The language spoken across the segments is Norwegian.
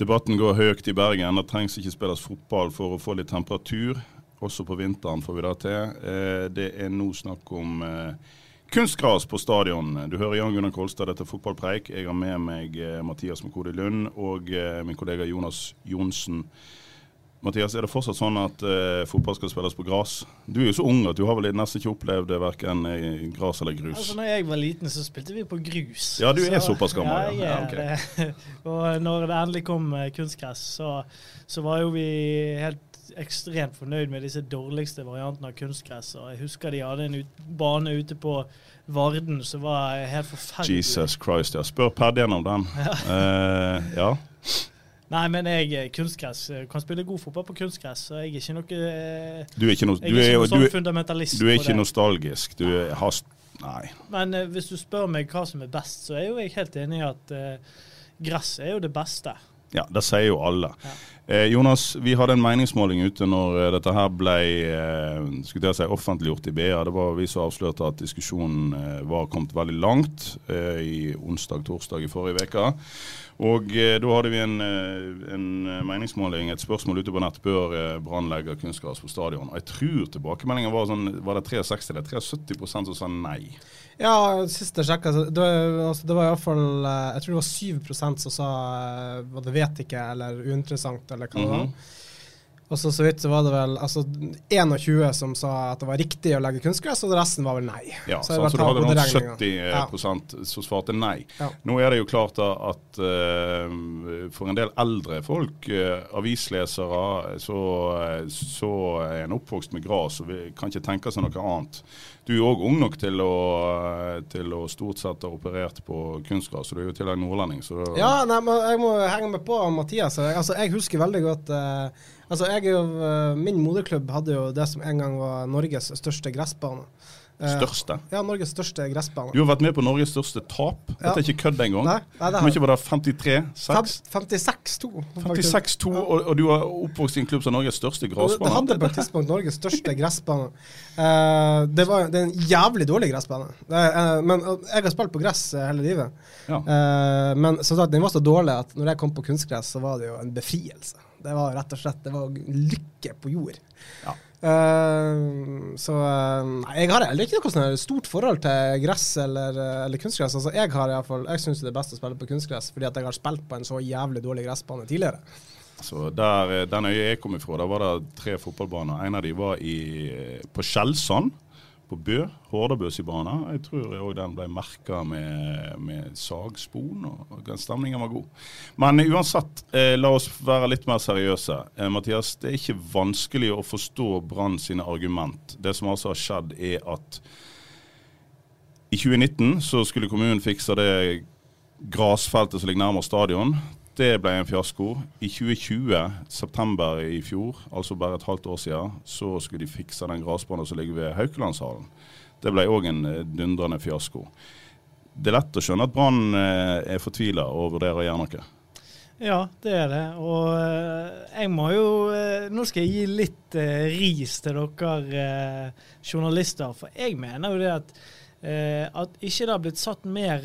Debatten går høyt i Bergen. Det trengs ikke spilles fotball for å få litt temperatur. Også på vinteren får vi det til. Eh, Det er nå snakk om eh, kunstgras på stadion. Du hører Jan Gunnar Kolstad, dette er fotballpreik. Jeg har med meg eh, Mathias Mokode Lund og min kollega Jonas Johnsen. Mathias, er det fortsatt sånn at eh, fotball skal spilles på gress? Du er jo så ung at du har vel nesten ikke opplevd det verken gress eller grus. Altså, når jeg var liten, så spilte vi på grus. Ja, du er såpass gammel, Ja, ja. jeg Ja, okay. det. Og når det endelig kom eh, kunstgress, så, så var jo vi helt ekstremt fornøyd med disse dårligste variantene av kunstgress. Og jeg husker de hadde en ut, bane ute på Varden som var helt forferdelig. Jesus Christ, ja. Spør Padden om den. Eh, ja. Nei, men jeg er kunstgress. Kan spille god fotball på kunstgress, så jeg er ikke noe eh, Du er ikke noe, du er ikke noe du sånn er, fundamentalist du er ikke nostalgisk. Du er, har Nei. Men uh, hvis du spør meg hva som er best, så er jo jeg helt enig i at uh, gress er jo det beste. Ja, det sier jo alle. Eh, Jonas, vi hadde en meningsmåling ute når eh, dette her ble eh, skulle si, offentliggjort i BA. Det var vi som avslørte at diskusjonen eh, var kommet veldig langt eh, i onsdag-torsdag i forrige uke. Og eh, da hadde vi en, eh, en meningsmåling, et spørsmål ute på nett. Bør eh, Brann legge kunstgras på stadion? Og jeg tror tilbakemeldingen var sånn, var det 63 eller 73 som sa nei. Ja, sist jeg sjekka, det, altså, det var iallfall Jeg tror det var 7% som sa var det vet ikke, eller uinteressant, eller hva det var. Mhm. Og så så vidt så var det vel altså 21 som sa at det var riktig å legge kunstgress, og resten var vel nei. Ja, Så så, altså, du hadde noen 70 eh, Ja. som svarte nei. Ja. Nå er det jo klart da at uh, for en del eldre folk, uh, avislesere, så, så er en oppvokst med gras og vi kan ikke tenke seg noe annet. Du er òg ung nok til å, til å stort sett ha operert på kunstgras, så du er jo i tillegg nordlending. Så Ja, nei, men jeg må henge med på Mathias. Altså, jeg husker veldig godt eh, altså, jeg eh, Min moderklubb hadde jo det som en gang var Norges største gressbane. Eh, Største? Ja, Norges største gressbane. Du har vært med på Norges største tap. Dette Ja. er ikke kødd engang. Nei, nei, det har mye var det? 53? 6? 56-2. 56-2, og, og du har oppvokst i en klubb som Norges største gressbane? Det hadde på et tidspunkt Norges største gressbane. Eh, det, var, det er en jævlig dårlig gressbane. Eh, men jeg har spilt på gress hele livet. Ja. Men som sagt, den var så dårlig at når jeg kom på kunstgress, så var det jo en befrielse. Det var rett og slett det var lykke på jord. Ja. Eh, så nei, jeg har heller ikke noe sånn stort forhold til gress eller, eh, eller kunstgress. Altså, jeg har jeg syns det er best å spille på kunstgress fordi at jeg har spilt på en så jævlig dårlig gressbane tidligere. Så der, Den øya jeg kom ifra, der var det tre fotballbaner. En av de var i, på Skjelsand, på Bø. Hordabøsibana. Jeg tror òg den ble merka med, med sagspon, og stemningen var god. Men uansett, eh, la oss være litt mer seriøse. Eh, Mathias, det er ikke vanskelig å forstå Brann sine argument. Det som altså har skjedd, er at i 2019 så skulle kommunen fikse det grasfeltet som ligger nærmere stadion. Det ble en fiasko. I 2020, september i fjor, altså bare et halvt år siden, så skulle de fikse den gressbanen som ligger ved Haukelandshallen. Det ble òg en eh, dundrende fiasko. Det er lett å skjønne at Brann eh, er fortvila og vurderer å gjøre noe. Ja, det er det. Og eh, jeg må jo Nå skal jeg gi litt ris til dere journalister, for jeg mener jo det at at ikke det har blitt satt mer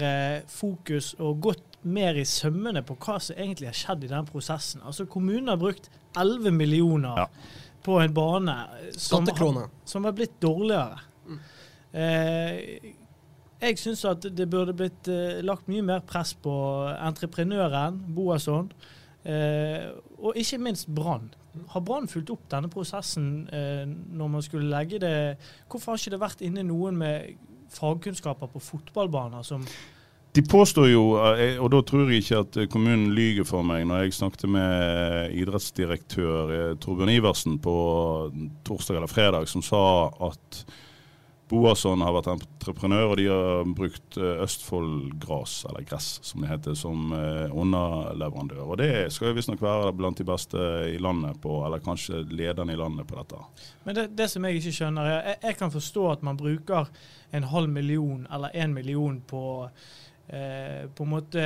fokus og gått mer i sømmene på hva som egentlig har skjedd i den prosessen. Altså Kommunen har brukt 11 millioner Ja. på en bane som, har- som har blitt dårligere. Eh, jeg syns at det burde blitt eh, lagt mye mer press på entreprenøren, Boasson. Eh, og ikke minst Brann. Har Brann fulgt opp denne prosessen eh, når man skulle legge det Hvorfor har ikke det vært inne noen med fagkunnskaper på fotballbaner som De påstår jo, eh, og da tror jeg ikke at kommunen lyger for meg, når jeg snakket med idrettsdirektør eh, Torbjørn Iversen på torsdag eller fredag, som sa at Boasson har vært entreprenør, og de har brukt Østfoldgras, Østfold Gras, eller Gress som det heter, som eh, underleverandør. Og det skal jo visstnok være blant de beste i landet på, eller kanskje lederne i landet på dette. Men det, det som jeg ikke skjønner, er jeg, jeg kan forstå at man bruker en halv million eller en million på Eh, på en måte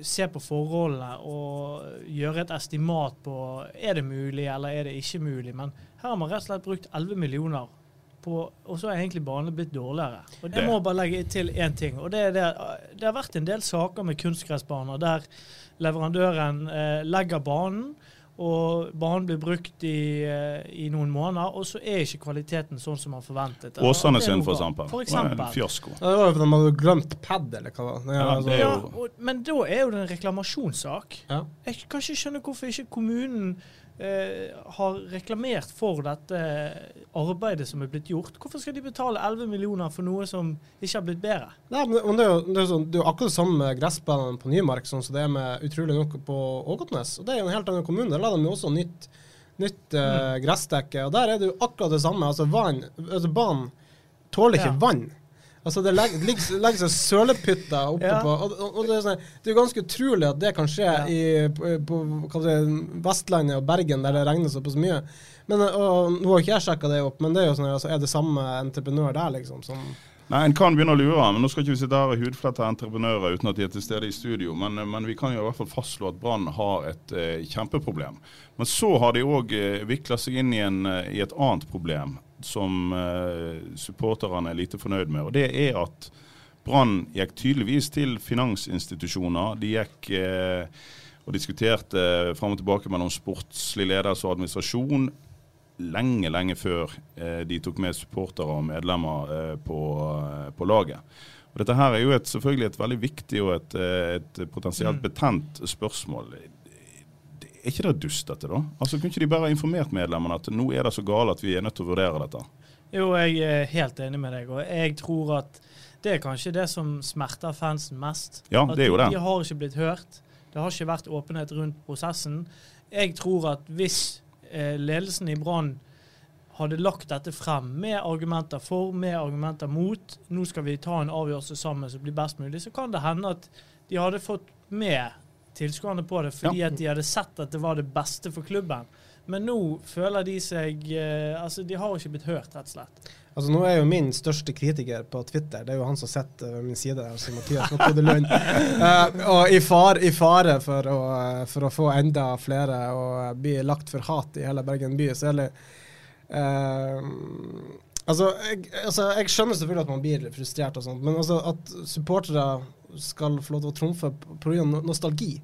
se på forholdene og gjøre et estimat på er det mulig eller er det ikke mulig. Men her har man rett og slett brukt 11 millioner på, og så er egentlig banene blitt dårligere. Og det må bare legge til én ting. og det det, det har vært en del saker med kunstgressbaner der leverandøren eh, legger banen og banen blir brukt i, eh, i, noen måneder, og så er ikke kvaliteten sånn som man forventet. Åsane sin, for eksempel. For eksempel. En fiasko. Ja, det var jo fordi de hadde glemt pad, eller hva det ja, altså. ja, og, Men da er jo det en reklamasjonssak. Ja. Jeg kan ikke skjønne hvorfor ikke kommunen har reklamert for dette arbeidet som er blitt gjort. Hvorfor skal de betale 11 millioner for noe som ikke har blitt bedre? Nei, men det er jo, det er sånn, det er akkurat det samme med gressbanene på Nymark sånn som det er med utrolig nok på Ågotnes. Og Det er jo en helt annen kommune. Der la de jo også nytt, nytt uh, gressdekke. Og der er det jo akkurat det samme. Altså, vann, altså Banen tåler ikke ja. vann. Altså Det legger, legger seg sølepytter oppe ja. på og, og, det, er sånn, det, er jo ganske utrolig at det kan skje ja. i, på, på det, Vestlandet og Bergen, der det regner såpass mye. Men, og, Nå har ikke jeg sjekka det opp, men det er jo sånn, altså, er det samme entreprenør der, liksom? som Nei, En kan begynne å lure, men nå skal ikke vi sitte her og hudflette entreprenører uten at de er til stede i studio. Men, men vi kan jo i hvert fall fastslå at Brann har et eh, kjempeproblem. Men så har de òg eh, vikla seg inn i, en, eh, i, et annet problem som eh, supporterne er lite fornøyd med. Og det er at Brann gikk tydeligvis til finansinstitusjoner. De gikk eh, og diskuterte fram og tilbake mellom sportslig ledelse og administrasjon lenge, lenge før eh, de tok med supportere og medlemmer eh, på, eh, på, laget. Og Dette her er jo et, selvfølgelig et veldig viktig og et, eh, et potensielt mm. betent spørsmål. Er ikke det dustete, da? Altså, Kunne ikke de bare informert medlemmene at nå er det så galt at vi er nødt til å vurdere dette? Jo, jeg er helt enig med deg. Og jeg tror at det er kanskje det som smerter fansen mest. Ja, det er jo det. De har ikke blitt hørt. Det har ikke vært åpenhet rundt prosessen. Jeg tror at hvis eh, ledelsen i Brann hadde lagt dette frem med argumenter for, med argumenter mot, nå skal vi ta en avgjørelse sammen som blir best mulig, så kan det hende at de hadde fått med tilskuerne på det fordi ja. at de hadde sett at det var det beste for klubben. Men nå føler de seg eh, Altså, de har ikke blitt hørt, rett og slett. Altså Nå er jo min største kritiker på Twitter, det er jo han som sitter ved min side, altså Mathias Nokode Lund. uh, og i, far, i fare for å, for å, få enda flere og bli lagt for hat i hele Bergen by, så er det uh, altså, jeg, altså, jeg skjønner selvfølgelig at man blir frustrert og sånt, men altså at supportere skal få lov til å trumfe pga. nostalgi.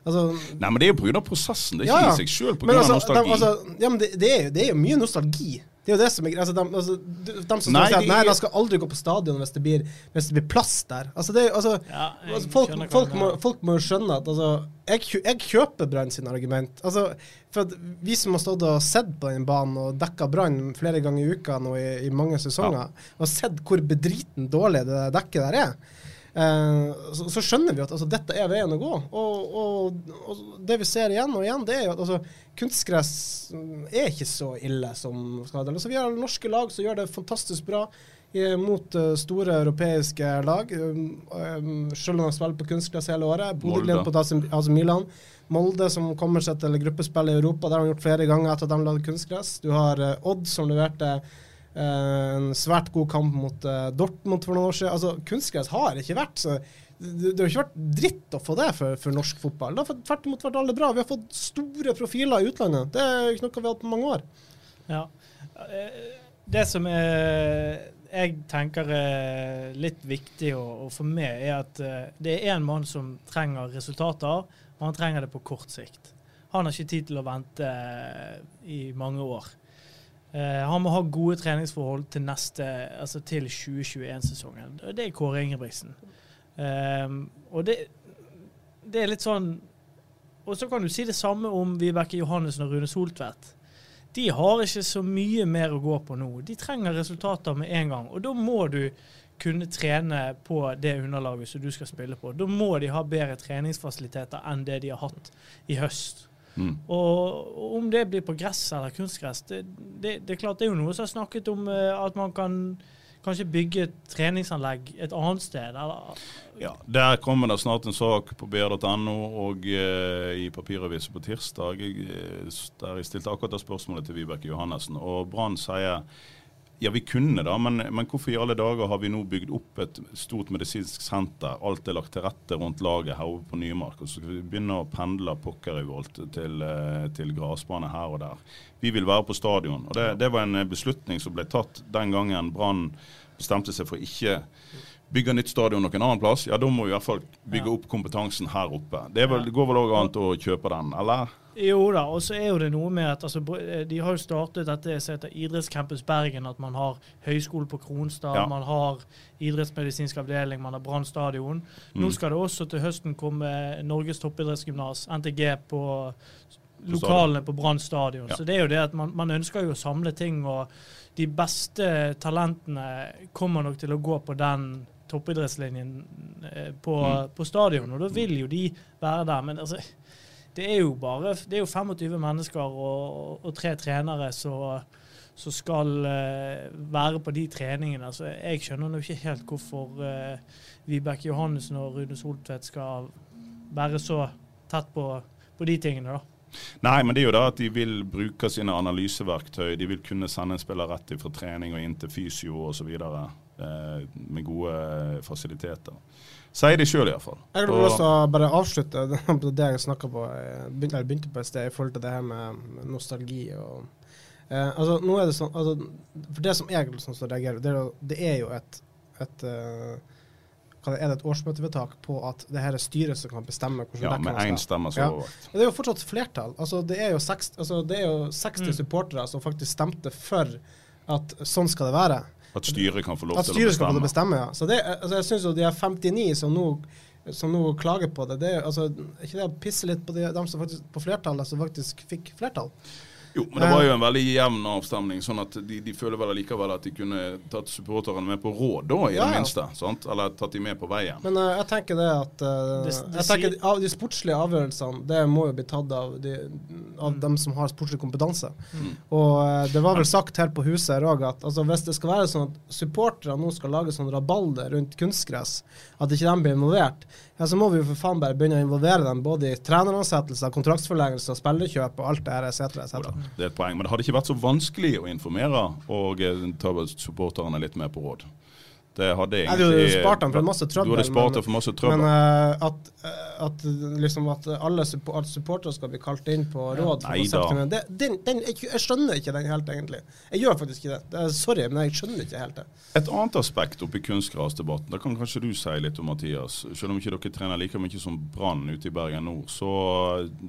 Altså, Nei, men det er jo pga. prosessen. Det er ikke ja, i seg sjøl pga. Altså, nostalgi. De, altså, ja, men det, det, er, det, er, jo mye nostalgi. Det er jo det som er altså, de, altså, de, de som nei, sier at nei, de skal aldri gå på stadion hvis det blir, hvis det blir plass der. Altså, det, altså, ja, altså, folk, folk, må, folk, må, jo skjønne at altså, jeg, jeg kjøper Brann sin argument. Altså, for Vi som har stått og sett på den banen og dekka Brann flere ganger i uka nå i, i mange sesonger, ja. og sett hvor bedriten dårlig det dekket der er. Eh, så, så, skjønner vi at altså, dette er veien å gå. Og, og, og, det vi ser igjen og igjen, det er jo at altså, kunstgress er ikke så ille som skade. Altså, vi har norske lag som gjør det fantastisk bra mot uh, store europeiske lag. Selv om de spiller på kunstgress hele året. Bodø-Glimt på altså Milan. Molde som kommer seg til gruppespill i Europa. Det har de gjort flere ganger etter at de lagde kunstgress. Du har Odd som leverte Eh, en svært god kamp mot uh, Dortmund for noen år siden. Altså, Kunstgress har ikke vært så det, det har ikke vært dritt å få det for, for norsk fotball. Det har tvert imot vært alle bra. Vi har fått store profiler i utlandet. Det er ikke noe vi har hatt på mange år. Ja. Eh, det som er, jeg tenker er litt viktig å, å få med, er at det er én mann som trenger resultater, og han trenger det på kort sikt. Han har ikke tid til å vente i mange år. Uh, han må ha gode treningsforhold til altså til 2021-sesongen. Det er Kåre Ingebrigtsen. Um, og det, det, er litt sånn og så kan du si det samme om Vibeke Johannessen og Rune Soltvedt. De har ikke så mye mer å gå på nå. De trenger resultater med en gang. Og da må du kunne trene på det underlaget som du skal spille på. Da må de ha bedre treningsfasiliteter enn det de har hatt i høst. Mm. Og om det blir på gress eller kunstgress, det, det, det, er klart det er jo noe som har snakket om eh, at man kan kanskje bygge et treningsanlegg et annet sted. Eller? Ja, Der kommer det snart en sak på br.no og eh, i papiravisen på tirsdag uh, der jeg stilte akkurat det spørsmålet til Vibeke Johannessen. Og Brann sier ja, vi kunne da, men, men, hvorfor i alle dager har vi nå bygd opp et stort medisinsk senter? Alt er lagt til rette rundt laget her oppe på Nymark. Og så skal vi begynne å pendle Pokkerøyvolt til, eh, til gressbane her og der. Vi vil være på stadion. Og det, det var en beslutning som ble tatt den gangen Brann bestemte seg for ikke bygge nytt stadion noen annen plass, ja da må vi i hvert fall bygge opp kompetansen her oppe. Det, vel, det går vel òg an å kjøpe den, eller? Jo da, og så er jo det noe med at altså, de har jo startet dette som heter Idrettscampus Bergen. At man har høyskole på Kronstad, ja. man har idrettsmedisinsk avdeling, man har Brann stadion. Mm. Nå skal det også til høsten komme Norges toppidrettsgymnas, NTG, på lokalene på Brann stadion. Ja. Så det er jo det at man, man, ønsker jo å samle ting, og de beste talentene kommer nok til å gå på den toppidrettslinjen eh, på, mm. på stadion, og da vil jo de være der. Men altså det er jo bare det er jo 25 mennesker og, og tre trenere som skal uh, være på de treningene. Så jeg skjønner nå ikke helt hvorfor uh, Vibeke Johannessen og Rune Soltvedt skal være så tett på, på de tingene, da. Nei, men det er jo da at de vil bruke sine analyseverktøy. De vil kunne sende en spiller rett fra trening og inn til fysio osv. Eh, med gode fasiliteter. Sier de sjøl, iallfall. Jeg har lyst til å bare avslutte det jeg snakka på, jeg begynte på et sted, i forhold til det her med nostalgi. og eh, altså, nå er det sånn, altså, For det som jeg liksom, reagerer det, det er jo et, et uh, hva er det et årsmøtevedtak på at det her er styret som kan bestemme hvordan Ja, med én stemme så ja. Det er jo fortsatt flertall. Altså, det er jo 60, altså, det er jo 60 mm. supportere som faktisk stemte for at sånn skal det være. At styret kan få lov til å bestemme? Skal få bestemme, ja. Så det, altså, jeg syns jo de er 59 som nå, som nå klager på det, det er altså, ikke det å pisse litt på de, dem som faktisk, på flertallet som faktisk fikk flertall? Jo, men det var jo en veldig jevn avstemning, sånn at de, de føler vel allikevel at de kunne tatt supporterne med på råd, da, i ja. det minste. sant? Eller tatt de med på veien. Men uh, jeg tenker det at uh, det, tenker av De sportslige avgjørelsene det må jo bli tatt av, de, av mm. dem som har sportslig kompetanse. Mm. Og uh, det var vel sagt her på huset her òg at altså, hvis det skal være sånn at supportere nå skal lage sånn rabalder rundt kunstgress, at ikke de blir involvert, ja, så må vi jo for faen bare begynne å involvere dem både i treneransettelser, kontraktsforlengelser, spillerkjøp og alt det her etc. etc. Det er et poeng, men det hadde ikke vært så vanskelig å informere og eh, ta supporterne litt med på råd. Det hadde egentlig Du hadde spart dem for masse trøbbel. Du hadde spart dem for masse trøbbel. Men uh, at, uh, at, liksom at alle support, supportere skal bli kalt inn på råd Nei da. Det, den, den, jeg, jeg, skjønner ikke den helt, egentlig. Jeg gjør faktisk ikke det. det er, sorry, men jeg skjønner ikke helt det. Et annet aspekt oppi kunstgrasdebatten, det kan kanskje du si litt om, Mathias. Selv om ikke dere trener like mye som Brann ute i Bergen nord, så,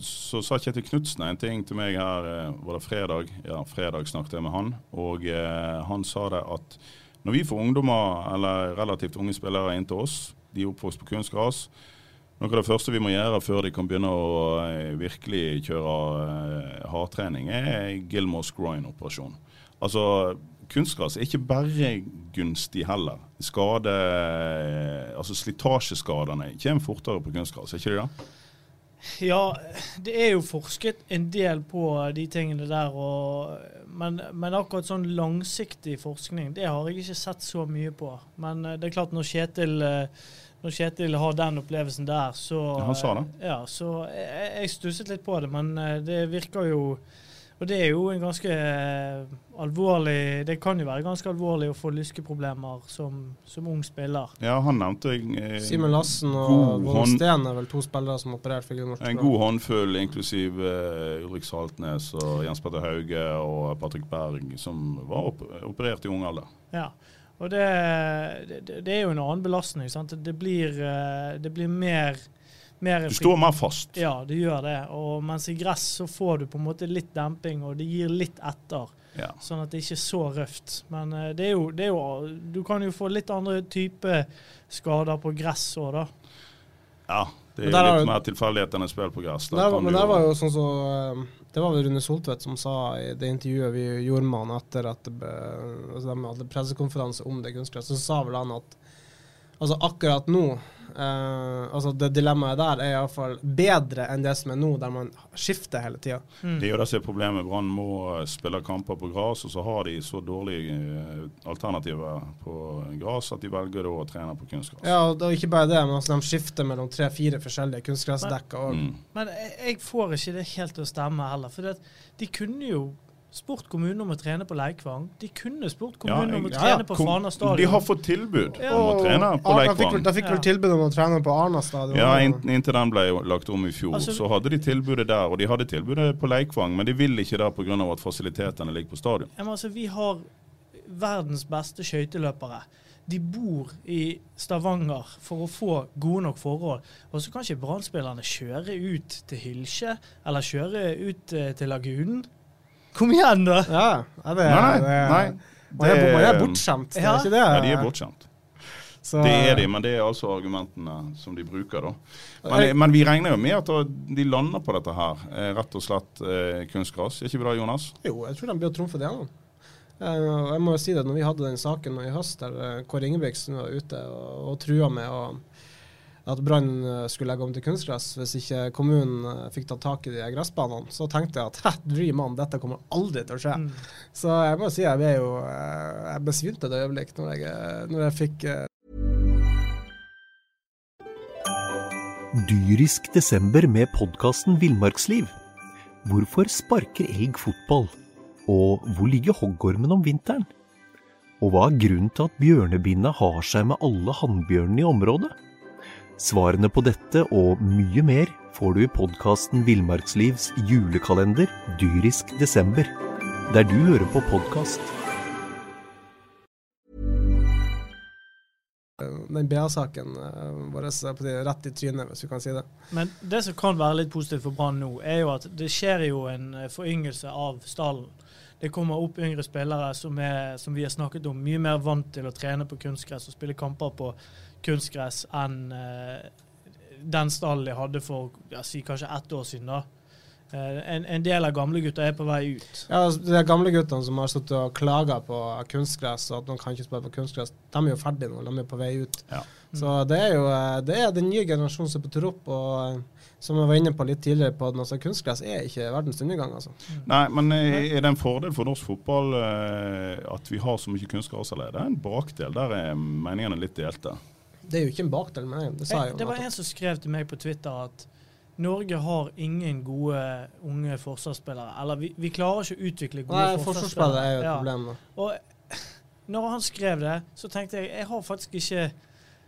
så sa Kjetil Knutsen en ting til meg her, eh, var det fredag? Ja, fredag snakket jeg med han, og eh, han sa det at når vi får ungdommer eller relativt unge spillere inn til oss, de er oppvokst på kunstgras, noe av det første vi må gjøre før de kan begynne å eh, virkelig kjøre eh, hardtrening, er Gilmores groin-operasjon. Altså, kunstgras er ikke bare gunstig heller. Skade, eh, altså Slitasjeskadene kommer fortere på kunstgras, er ikke det det? Ja, det er jo forsket en del på de tingene der. Og, men, men, akkurat sånn langsiktig forskning, det har jeg ikke sett så mye på. Men eh, det er klart, når Kjetil, eh, når Kjetil har den opplevelsen der, så ja, Han sa det? Ja, så jeg, jeg stusset litt på det. Men eh, det virker jo og det er jo en ganske eh, alvorlig Det kan jo være ganske alvorlig å få lyskeproblemer som, som ung spiller. Ja, han nevnte eh, Simen Lassen og Vågen Steen er vel to spillere som har operert for En god håndfull, inklusiv eh, Ulrik Saltnes og Jens Petter Hauge og Patrick Berg, som var op operert i ung alder. Ja, og det, det, det, er jo en annen belastning. Sant? Det, blir, eh, det blir mer mer Du står mer fast. Ja, det gjør det. Og mens i gress så får du på en måte litt demping, og det gir litt etter. Ja. Sånn at det ikke er så røft. Men uh, det, er jo, det, er jo, Du kan jo få litt andre type skader på gress òg, da. Ja, Det er litt mer tilfeldighet enn et spill på gress. Der Der, kan men du der var jo sånn så eh, Det var vel Rune Soltvedt som sa i det intervjuet vi gjorde med han etter at det ble, altså de hadde pressekonferanse om det kunstgresset, så sa vel han at altså akkurat nå eh, altså Det dilemmaet der er iallfall bedre enn det som er nå, der man skifter hele tida. Det er jo det som er problemet. Brann må spille kamper på gress, og så har de så dårlige eh, alternativer på gress at de velger da å trene på kunstgress. Ja, og det er ikke bare det, men altså de skifter mellom tre-fire forskjellige kunstgressdekker. Og, Mm. Men jeg, jeg får ikke det helt til å stemme heller. For de kunne jo spurt kommunen om å trene på Leikvang. De kunne spurt kommunen om å trene på Kom- Fana stadion. De har fått tilbud Ja. om å trene på Arna fikk vel, da fikk vel tilbud om å trene på Arna stadion. Ja, inntil den ble lagt om i fjor, Altså- så hadde de tilbudet der. Og de hadde tilbudet på Leikvang, men de vil ikke der pga. at fasilitetene ligger på stadion. Ja, men altså, vi har verdens beste skøyteløpere. De bor i Stavanger for å få gode nok forhold. Og så kan ikke Brann-spillerne kjøre ut til Hylkje, eller kjøre ut eh, til Lagunen. Kom igjen, da! Ja, ja, det, Nei, det, nei. Man er, det- man er bortskjemt, det er ikke det? Ja, de er bortskjemt. Så- Det er de, men det er altså argumentene som de bruker, da. Men, men vi regner jo med at de lander på dette her, eh, rett og slett eh, kunstgras. Er ikke vi det, Jonas? Jo, jeg tror de blir å trumfe det gjennom. Eh, jeg må jo si det, når vi hadde den saken i høst der eh, Kåre Ingebrigtsen var ute og, og trua med å, at Brann eh, skulle legge om til kunstgress hvis ikke kommunen eh, fikk tatt tak i de gressbanene, så tenkte jeg at dream on, dette kommer aldri til å skje. Mm. Så jeg må si jeg ble jo eh, Jeg besvimte et øyeblikk når jeg, når jeg fikk Dyrisk desember med podkasten Villmarksliv. Hvorfor sparker elg fotball? Og hvor ligger hoggormen om vinteren? Og hva er grunnen til at bjørnebinna har seg med alle hannbjørnene i området? Svarene på dette og mye mer får du i podkasten Villmarkslivs julekalender Dyrisk desember, der du hører på podkast. den BA-saken eh, vår er på det, rett i trynet, hvis vi kan si det. Men det som kan være litt positivt for Brann nå, er jo at det skjer jo en eh, foryngelse av stallen. Det kommer opp yngre spillere som, er, som vi har snakket om, mye mer vant til å trene på kunstgress og spille kamper på kunstgress enn eh, den stallen jeg hadde for si kanskje ett år siden. da. Eh, en, en del av gamlegutta er på vei ut. Ja, altså, De gamle guttene som har sittet og klaga på kunstgress og at de kan ikke spille på kunstgress, de er jo ferdige nå. De er på vei ut. Ja. Så det er jo eh, det er den nye generasjonen som er på tur opp. Og som jeg var inne på litt tidligere, på den, altså, kunstgress er ikke verdens undergang. altså. Nei, men er det en fordel for norsk fotball at vi har så mye kunstgras, eller er det en bakdel? Der er meningene litt delte. Det er jo ikke en bakdel, men det sa jeg jo. det var en som skrev til meg på Twitter at Norge har ingen gode unge forsvarsspillere. Eller vi, vi klarer ikke å utvikle gode Nei, forsvarsspillere. er jo et problem. Ja. Og når han skrev det, så tenkte jeg jeg har faktisk ikke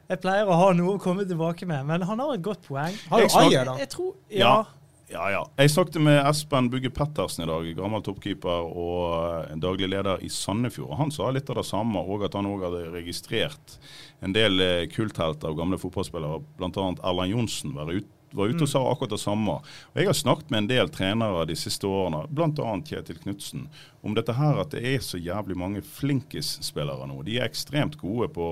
Jeg pleier å ha noe å komme tilbake med, men han har et godt poeng. Har jo Ajer, da. Jeg tror, Ja. ja. Ja, ja. Jeg snakket med Espen Bugge Pettersen i dag, gammel toppkeeper og en daglig leder i Sandefjord. Han sa litt av det samme, og at han òg hadde registrert en del eh, kulthelter av gamle fotballspillere, bl.a. Erland Johnsen, var ute var ute og sa akkurat det samme. Og Jeg har snakket med en del trenere de siste årene, bl.a. Kjetil Knutsen, om dette her at det er så jævlig mange flinkisspillere nå. De er ekstremt gode på,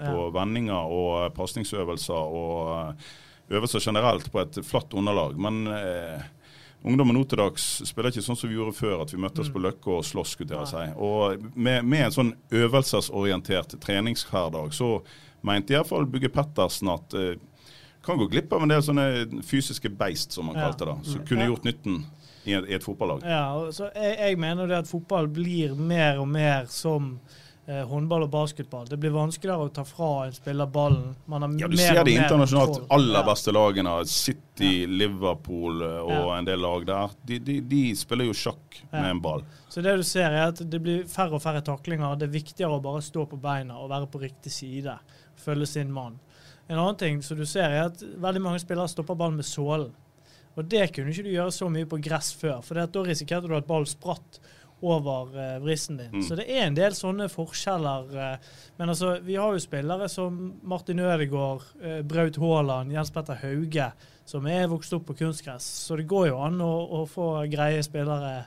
på vendinger og pasningsøvelser og eh, øvelser generelt på et flatt underlag. Men eh, ungdommen nå til dags spiller ikke sånn som vi gjorde før, at vi møttes på Løkka og slåss, skulle jeg si. Og med, med en sånn øvelsesorientert treningshverdag, så mente iallfall Bugge Pettersen at eh, kan gå glipp av en del sånne fysiske beist, som han Ja. kalte det, som kunne gjort nytten i et, i et fotballag. Ja, så jeg, jeg mener det at fotball blir mer og mer som eh, håndball og basketball. Det blir vanskeligere å ta fra en spiller ballen. Man har Ja, Du mer ser de internasjonalt aller beste lagene, City, Liverpool eh, og Ja. en del lag der. De, de, de spiller jo sjakk Ja. med en ball. Så det du ser er at det blir færre og færre taklinger. Det er viktigere å bare stå på beina og være på riktig side. Følge sin mann. En annen ting som du ser er at veldig mange spillere stopper ballen med sålen. Og det kunne ikke du gjøre så mye på gress før, for da risikerte du at ballen spratt over uh, vristen din. Mm. Så det er en del sånne forskjeller. Uh, men altså, vi har jo spillere som Martin Ødegaard, uh, Braut Haaland, Jens Petter Hauge, som er vokst opp på kunstgress. Så det går jo an å, å få greie spillere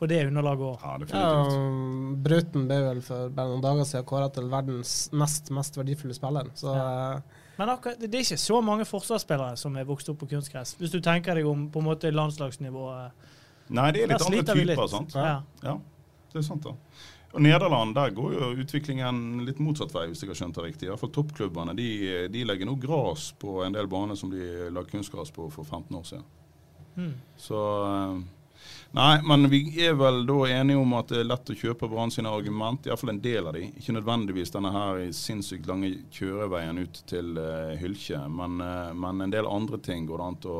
på det underlaget òg. Ja, Ja, definitivt. Brauten ble vel for bare noen dager siden kåra til verdens nest mest verdifulle spiller. Så ja. Men akkurat, det er ikke så mange forsvarsspillere som er vokst opp på kunstgress, hvis du tenker deg om på en måte landslagsnivået. Nei, det er litt andre typer, sant. Ja. Ja, det er sant da. Og Nederland, der går jo utviklingen litt motsatt vei, hvis jeg har skjønt det riktig. I hvert fall toppklubbene de, de legger nå gras på en del baner som de la kunstgras på for 15 år siden. Mm. Så eh, Nei, men vi er vel da enige om at det er lett å kjøpe Brann sine argument, iallfall en del av de. Ikke nødvendigvis denne her sinnssykt lange kjøreveien ut til uh, Hylkje, men, uh, men en del andre ting går det an å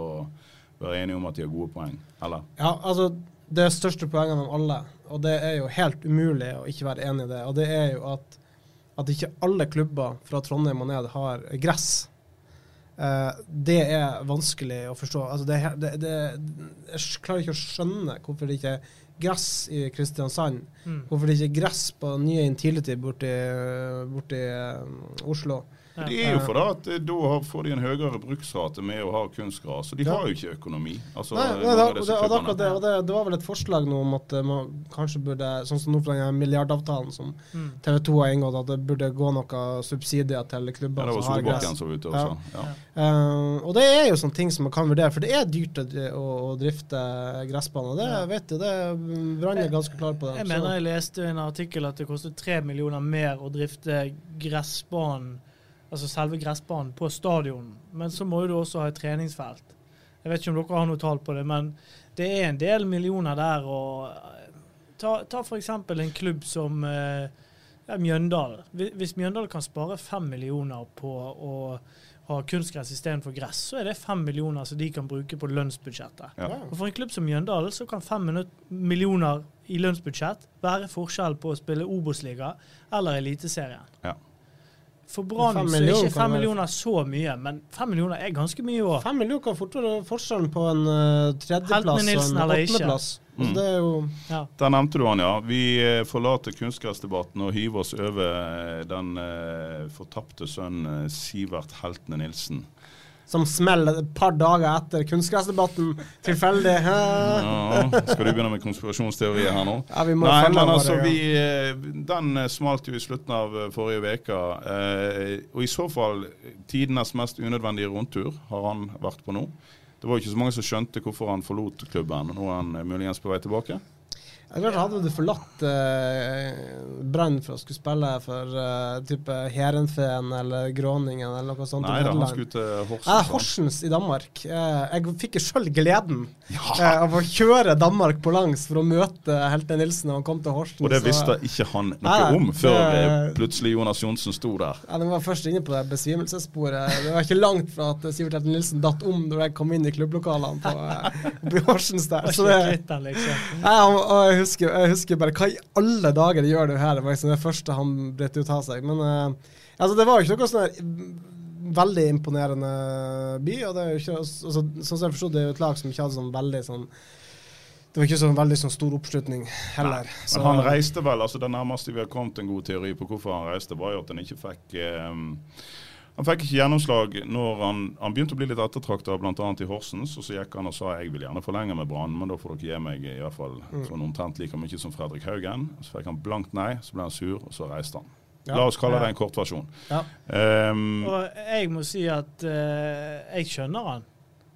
være enige om at de har gode poeng, eller? Ja, altså det største poenget av alle, og det er jo helt umulig å ikke være enig i det, og det er jo at, at ikke alle klubber fra Trondheim og ned har gress. Eh, det er vanskelig å forstå. Altså det, det, det, jeg klarer ikke å skjønne hvorfor det ikke er gress i Kristiansand. Mm. Hvorfor det ikke er gress på nye Intility borti, borti uh, Oslo. Ja. Det er jo fordi at eh, da får de en høyere bruksrate med å ha kunstgras, og de har jo ikke økonomi. Altså, Nei, nei, da, det, og det, og det, og det, det var vel et forslag nå om at eh, man kanskje burde, sånn som nå for den milliardavtalen som Mm. TV 2 har inngått, at det burde gå noe subsidier til Ja, klubber det var som har gress. Som var ute og Ja. Ja. Uh, og det er jo sånne ting som man kan vurdere, for det er dyrt å, å, drifte gressbaner. Det Ja. vet du, det Brann er ganske klar på det. Jeg mener jeg leste i en artikkel at det koster tre millioner mer å drifte gressbanen, altså selve gressbanen, på stadion. Men så må jo du også ha et treningsfelt. Jeg vet ikke om dere har noe tall på det, men det er en del millioner der. og Ta, ta f.eks. en klubb som eh, ja, Mjøndalen. Hvis Mjøndalen kan spare fem millioner på å ha kunstgress istedenfor gress, så er det fem millioner som de kan bruke på lønnsbudsjettet. Ja. Og For en klubb som Mjøndalen så kan fem millioner i lønnsbudsjett være forskjell på å spille Obos-liga eller Eliteserien. Ja. For Brann er ikke fem millioner så mye, men fem millioner er ganske mye òg. Fem millioner kan fort være forskjellen på en uh, tredjeplass og en åttendeplass. Altså, Mm. det er jo Ja. Der nevnte du han, ja. Vi eh, forlater kunstgressdebatten og hiver oss over eh, den uh, fortapte sønnen Sivert Heltene Nilsen. Som smeller et par dager etter kunstgressdebatten. Tilfeldig. Ja, skal du begynne med konspirasjonsteorier her nå? Ja, vi må Nei, men bare, altså, ja. vi, eh, Den eh, smalt jo i slutten av eh, forrige uke. Eh, og i så fall tidenes mest unødvendige rundtur har han vært på nå. Det var jo ikke så mange som skjønte hvorfor han forlot klubben. Nå er han muligens på vei tilbake. Jeg vet, Hadde du forlatt uh, Brann for å skulle spille for uh, type Heerenveen eller Gråningen eller noe sånt? Nei da, han skulle til Horsens. Ja. Horsens i Danmark. Eh, jeg fikk jo sjøl gleden eh, av å kjøre Danmark på langs for å møte Helte Nilsen når han kom til Horsens. Og det så- visste ikke han noe Nei, om før det- eh, plutselig Jonas Johnsen sto der. Ja, Den var først inne på det besvimelsessporet. Det var ikke langt fra at Sivert Helte Nilsen datt om når jeg kom inn i klubblokalene på, eh, Horsens der. Så det, liksom. Nei, og, og jeg, husker, jeg husker bare Hva i alle dager gjør du her? Det var liksom det første han brøt ut av seg. Men uh, altså, det var jo ikke noe sånn mm, veldig imponerende by. Og det er jo ikke, altså, sånn som jeg forsto, det er jo et lag som ikke hadde sånn veldig sånn Det var ikke sånn veldig sånn stor oppslutning heller. Nei, Men han reiste vel, altså det nærmeste vi har kommet en god teori på hvorfor han reiste, var jo at han ikke fikk eh, han fikk ikke gjennomslag når han, han begynte å bli litt ettertrakta bl.a. i Horsens. og Så gikk han og sa jeg vil gjerne forlenge med Brann, men da får dere gi meg i hvert fall Mm. sånn omtrent like mye som Fredrik Haugen. Så fikk han blankt nei, så ble han sur, og så reiste han. Ja. La oss kalle Ja. det en kortversjon. Ja. Um, Og jeg må si at uh, jeg skjønner han.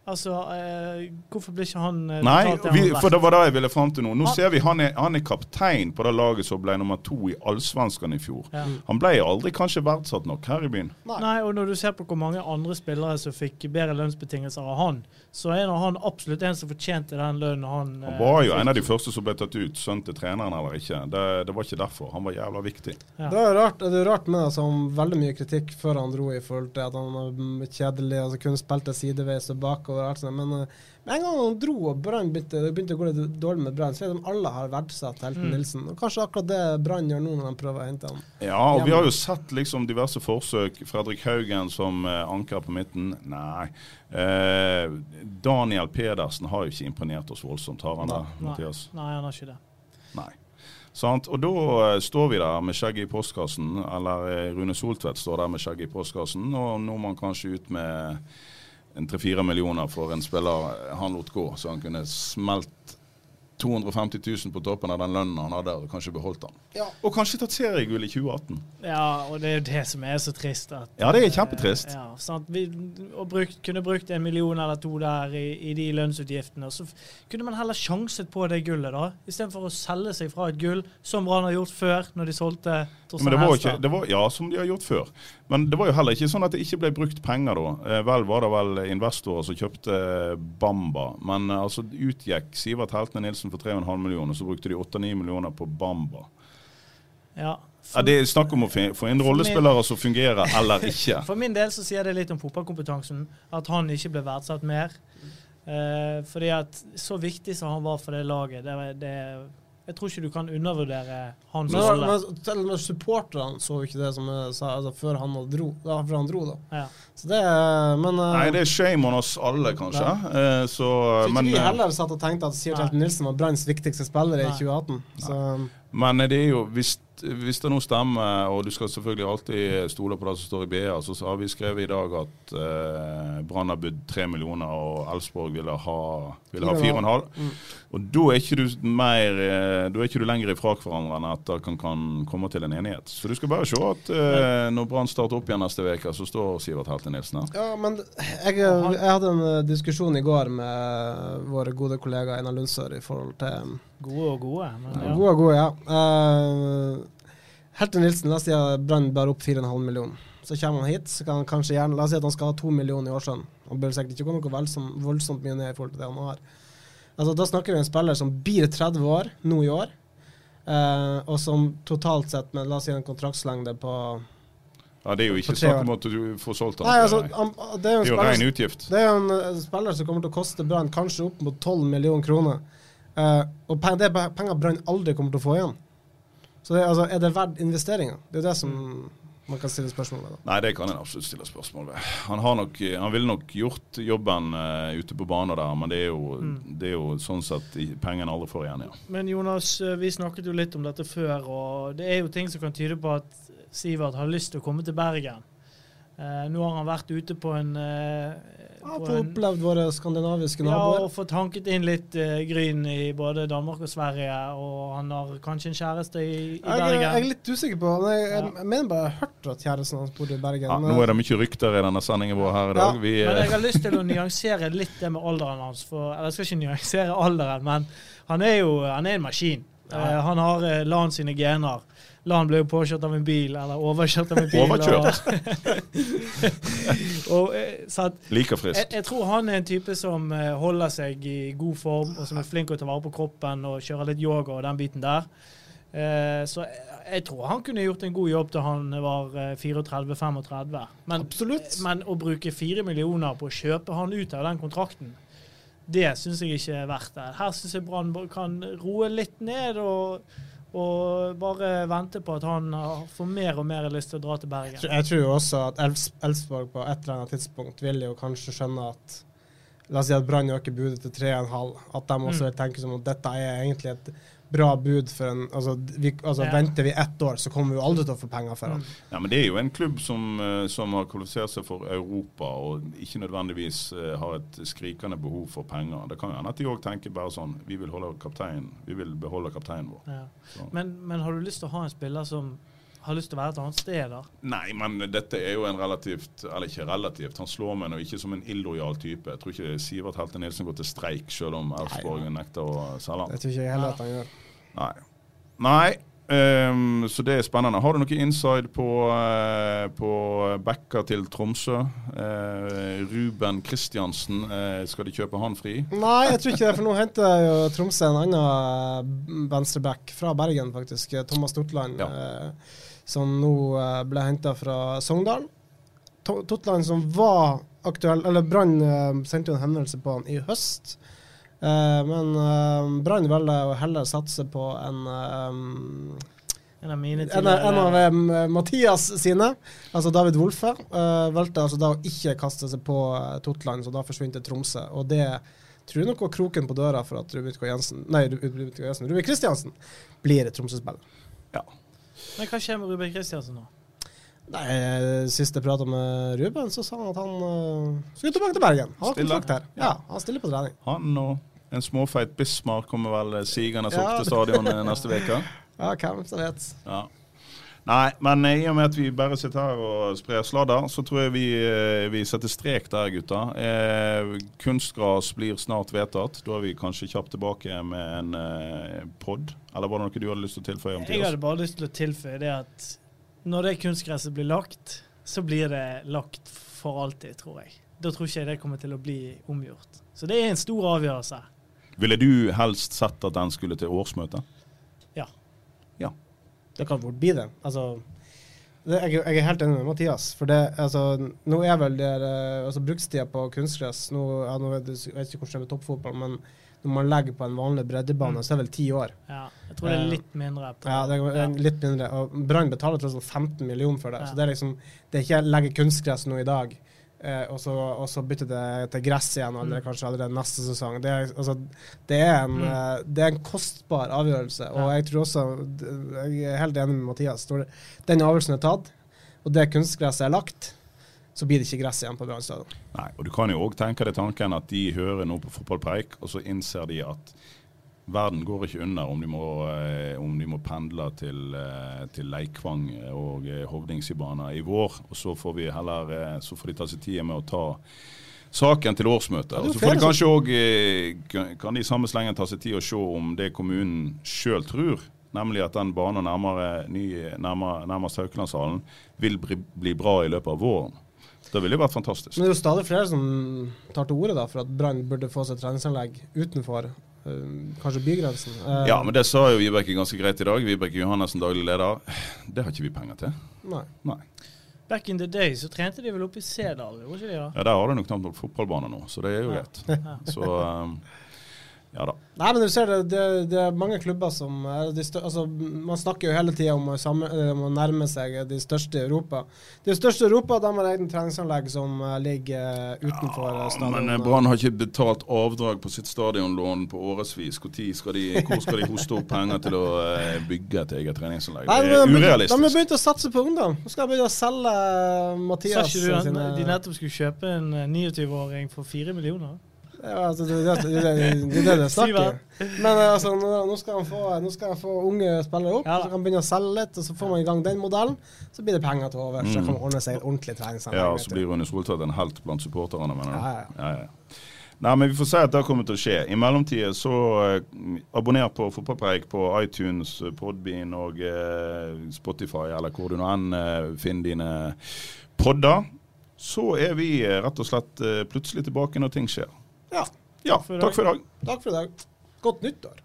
Altså, eh, hvorfor blir ikke han uh, Nei, vi, for det var det jeg ville fram til nå. Nå Han- ser vi han er, han er kaptein på det laget som ble nummer to i Allsvenskan i fjor. Ja. Han ble aldri kanskje verdsatt nok her i byen. Nei, og når du ser på hvor mange andre spillere som fikk bedre lønnsbetingelser av han, så er nå han absolutt en som fortjente den lønnen han Han eh, var jo fikk. en av de første som ble tatt ut, sønn til treneren eller ikke. Det, det var ikke derfor. Han var jævla viktig. Ja. Det er rart, det er rart med altså, han veldig mye kritikk før han dro, i forhold til at han var mm, kjedelig, altså kun spilte sideveis og bakover. og alt sånt, Men eh, med en gang han dro og Brann begynte, begynte å gå litt dårlig med Brann, så er det som alle har verdsatt Helten Mm. Nilsen. Og kanskje akkurat det Brann gjør nå når de prøver å hente ham. Ja, og vi har jo sett liksom diverse forsøk. Fredrik Haugen som eh, anker på midten. Nei. Eh, Daniel Pedersen har jo ikke imponert oss voldsomt, har han det. Mathias? Nei, han har ikke det. Nei. Sant? Og da eh, står vi der med skjegget i postkassen, eller Rune Soltvedt står der med skjegget i postkassen, og nå man kanskje ut med en tre-fire millioner for en spiller han lot gå, så han kunne smelt 250 000 på toppen av den lønnen han hadde, og kanskje beholdt den. Ja. Og kanskje tatt seriegull i 2018. Ja, og det er jo det som er så trist. At, Ja, det er kjempetrist. eh, Ja, sant? Vi, og brukt, kunne brukt en million eller to der i, i de lønnsutgiftene. Så kunne man heller sjanset på det gullet, da. Istedenfor å selge seg fra et gull, som Brann har gjort før, når de solgte Torstein Men det var jo Helstad. ikke, det var, ja, som de har gjort før. Men det var jo heller ikke sånn at det ikke ble brukt penger da. Eh, vel var det vel investorer som kjøpte Bamba, men eh, altså utgikk Sivert Heltene Nilsen for 3,5 millioner, så brukte de 8-9 millioner på Bamba. Ja, Ja, det er snakk om å få inn rollespillere som fungerer, eller ikke. For min del så sier det litt om fotballkompetansen, at han ikke ble verdsatt mer. Eh, fordi at så viktig som han var for det laget, det, det Jeg tror ikke du kan undervurdere hans Men, rolle. men til og med supporterne så jo ikke det som jeg sa altså, før han dro. Da, før han dro da. Ja. Så det Men uh, Nei, det er shame on oss alle, kanskje. Eh, Så, så ikke men, vi eh, heller satt og tenkte at Sivert Helten Nilsen var Branns viktigste spiller i 2018. Så men det er jo hvis, hvis det nå stemmer, og du skal selvfølgelig alltid stole på det som står i BA, så har vi skrevet i dag at eh, Brann har budt tre millioner, og Elfsborg ville ha ville ha fire og en halv. Mm. Og da er ikke du mer eh, Da er ikke du lenger ifra hverandre enn at det kan, kan komme til en enighet. Så du skal bare se at eh, når Brann starter opp igjen neste uke, så står Sivert Helte Nilsen her. Ja, men jeg, jeg hadde en eh, diskusjon i går med våre gode kollega Einar Lundsør i forhold til Gode og gode. Men ja. Gode, gode, ja. Uh, Helten Nilsen, la oss si at Brann bærer opp 4,5 millioner. Så kommer han hit, så kan han kanskje gjerne La oss si at han skal ha 2 millioner i årslønn. Han bør sikkert ikke gå noe voldsomt, voldsomt mye ned i forhold til det han har. Altså, da snakker vi om en spiller som blir 30 år nå i år, uh, og som totalt sett med la oss si en kontraktslengde på Ja, Det er jo ikke snakk om at du får solgt han. Nei, altså, han, det er jo en det er jo spiller ren utgift. det er jo en eh, spiller som kommer til å koste Brann kanskje opp mot 12 millioner kroner. Eh, og peng, det er penger Brann aldri kommer til å få igjen. Så det, altså, er det verdt investeringa? Det er det som man kan stille spørsmål ved. da. Nei, det kan en absolutt stille spørsmål ved. Han, har nok, han ville nok gjort jobben uh, ute på banen der, men det er jo, det er jo sånn sett pengene aldri får igjen. ja. Men Jonas, eh, vi snakket jo litt om dette før, og det er jo ting som kan tyde på at Sivert har lyst til å komme til Bergen. Uh, nå har han vært ute på en, eh, Ja, på Få opplevd våre skandinaviske naboer. ja, og fått hanket inn litt uh, gryn i både Danmark og Sverige, og han har kanskje en kjæreste i, i jeg, er- jeg er litt usikker på men jeg, jeg, Ja. jeg mener bare jeg har hørt at kjæresten hans bor i Bergen. Ja, men- nå er det mye rykter i denne sendingen vår her i dag. Ja, Vi, Men eh, jeg har lyst til å nyansere litt det med alderen hans. For, eller jeg skal ikke nyansere alderen, men han er jo han er en maskin. Eh, han har uh, LAN sine gener. LAN ble jo påkjørt av en bil, eller overkjørt av en bil. Overkjørt! og, eh, så at, Like jeg, frisk. jeg tror han er en type som eh, holder seg i god form, og som er flink til å ta vare på kroppen og kjøre litt yoga og den biten der. Eh, så jeg, jeg tror han kunne gjort en god jobb til han var eh, 34-35. Men, men å bruke fire millioner på å kjøpe han ut av den kontrakten, det syns jeg ikke er verdt det. Her syns jeg Brann kan roe litt ned og, og bare vente på at han får mer og mer lyst til å dra til Bergen. Jeg tror jo også at Elfs- Elfsborg på et eller annet tidspunkt vil jo kanskje skjønne at La oss si at Brann øker budet til 3,5. At de også Mm. tenke som at dette er egentlig et bra bud for en Altså, vi, altså Ja. venter vi ett år, så kommer vi jo aldri til å få penger for han. Mm. Ja, men Det er jo en klubb som, eh, som har kvalifisert seg for Europa, og ikke nødvendigvis eh, har et skrikende behov for penger. Det kan jo hende at de òg tenker bare sånn Vi vil holde kaptein, vi vil beholde kapteinen vår. Ja. Men, men har du lyst til å ha en spiller som har lyst til å være et annet sted, da? Nei, men dette er jo en relativt Eller ikke relativt, han slår meg nå ikke som en illojal type. Jeg tror ikke Sivert Helte Nilsen går til streik selv om Elfsborg nekter å selge han. Det tror ikke jeg heller at han gjør. Nei. Nei. Um, så det er spennende. Har du noe inside på, uh, på backa til Tromsø? Uh, Ruben Kristiansen, uh, skal de kjøpe han fri? Nei, jeg tror ikke det, for nå henter jo Tromsø en annen eh, venstreback fra Bergen, faktisk. Thomas Totland, Ja. eh, som nå eh, ble henta fra Sogndal. Totland som var aktuell Eller Brann eh, sendte jo en henvendelse på han i høst. Eh, men uh, Brann velger å heller satse på en eh, En av mine en, en av eh, Mathias sine, altså David Wolfe, eh, valgte altså da å ikke kaste seg på eh, Totland, så da forsvinner Tromsø. Og det tror jeg nok var kroken på døra for at Ruben Jensen, nei, Ru- Jensen, Ruben Kristiansen blir Tromsø-spiller. Men hva skjer med Ruben Kristiansen nå? Nei, eh, Sist jeg prata med Ruben, så sa han at han uh, skulle tilbake til Bergen. Han har kontrakt her. Ja, han stiller på trening. Han og En småfeit Bismar kommer vel sigende opp Ja. til stadion eh, neste uke. Ja, hvem som vet. Ja. Nei, men i og med at vi bare sitter her og sprer sladder, så tror jeg vi, eh, vi setter strek der, gutta. Eh, kunstgras blir snart vedtatt. Da er vi kanskje kjapt tilbake med en eh, pod. Eller var det noe du hadde lyst til å tilføye? om Jeg hadde bare lyst til å tilføye det at når det kunstgresset blir lagt, så blir det lagt for alltid, tror jeg. Da tror ikke jeg det kommer til å bli omgjort. Så det er en stor avgjørelse. Ville du helst sett at den skulle til årsmøte? Ja. Ja. Det kan fort bli det. Altså, det, jeg, jeg er helt enig med Mathias. For det, altså, nå er vel det eh, altså, brukstida på kunstgress nå, ja, nå vet jeg, vet ikke hvordan det er med toppfotball, men når man legger på en vanlig breddebane, så er det vel ti år. Ja, jeg tror det er litt mindre. På, Ja, det er Ja. litt mindre. Og Brann betaler til alt 15 millioner for det. Ja. Så det er liksom Det er ikke legge kunstgress nå i dag, eh, og, så, og så bytter det til gress igjen, eller Mm. kanskje allerede neste sesong. Det er, altså, det er, en, Mm. eh, det er en kostbar avgjørelse, og Ja. jeg tror også Jeg er helt enig med Mathias. Når den avgjørelsen er tatt, og det kunstgresset er lagt, så blir det ikke gress igjen på Brann stadion. Nei, og Du kan jo òg tenke deg tanken at de hører nå på fotballpreik, og så innser de at verden går ikke under om de må, eh, om de må pendle til, eh, til Leikvang og eh, Hovdingsibana i vår. Og så får, vi heller, så får de ta seg tid med å ta saken til årsmøtet. Og så får de kanskje òg Kan de i samme slengen ta seg tid og se om det kommunen sjøl tror, nemlig at den banen nærmere, nærmere, nærmest Haukelandshallen vil bli, bli bra i løpet av våren. Det ville jo vært fantastisk. Men det er jo stadig flere som tar til orde for at Brann burde få seg treningsanlegg utenfor kanskje bygrensen. Eh, Ja, men det sa jo Vibeke ganske greit i dag. Vibeke Johannessen, daglig leder. Det har ikke vi penger til. Nei. Nei. Back in the day så trente de vel oppe i Sedal, gjorde ikke de da? Ja, Der har de nok knapt nok fotballbane nå, så det er jo Ja. greit. Så um, ja da. Nei, men du ser det, det, det er mange klubber som er de stør, altså, Man snakker jo hele tida om, eh, om å nærme seg de største i Europa. De største i Europa de har egne treningsanlegg som eh, ligger eh, utenfor ja, stadionet. Men Brann har ikke betalt avdrag på sitt stadionlån på årevis. Hvor skal, de, hvor skal de hoste opp penger til å bygge et eget treningsanlegg? Nei, Det men er de, de har begynt å satse på ungdom. Nå skal de begynne å selge eh, Sa Mathias ikke du at de nettopp skulle kjøpe en eh, 29-åring for fire millioner? Ja, altså, det, det, det, det, det er det det snakker. Men eh, altså, nå, nå, skal han få, nå skal han få unge spillere opp, Ja så kan han begynne å selge litt, og så får man i gang den modellen. Så blir det penger til over, så kan man ordne seg en ordentlig treningsanlegg. Mm. Ja, og så blir Rune Soltvedt en helt blant supporterne, mener du? Ja, ja. Ja, ja. Nei, men Vi får se at det kommer til å skje. I mellomtida så eh, abonner på Fotballpreik på iTunes, Podbean og eh, Spotify, eller hvor du nå enn eh, finner dine podder. Så er vi eh, rett og slett eh, plutselig tilbake når ting skjer. Ja. Ja, for i takk for i dag. Takk for i dag. Godt nyttår.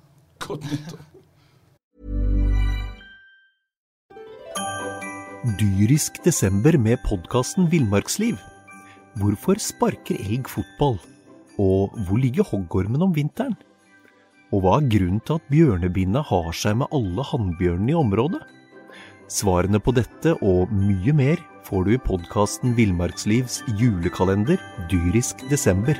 Godt nyttår. Dyrisk desember med podkasten Villmarksliv. Hvorfor sparker elg fotball? Og hvor ligger hoggormen om vinteren? Og hva er grunnen til at bjørnebinna har seg med alle hannbjørnene i området? Svarene på dette og mye mer får du i podkasten Villmarkslivs julekalender Dyrisk desember,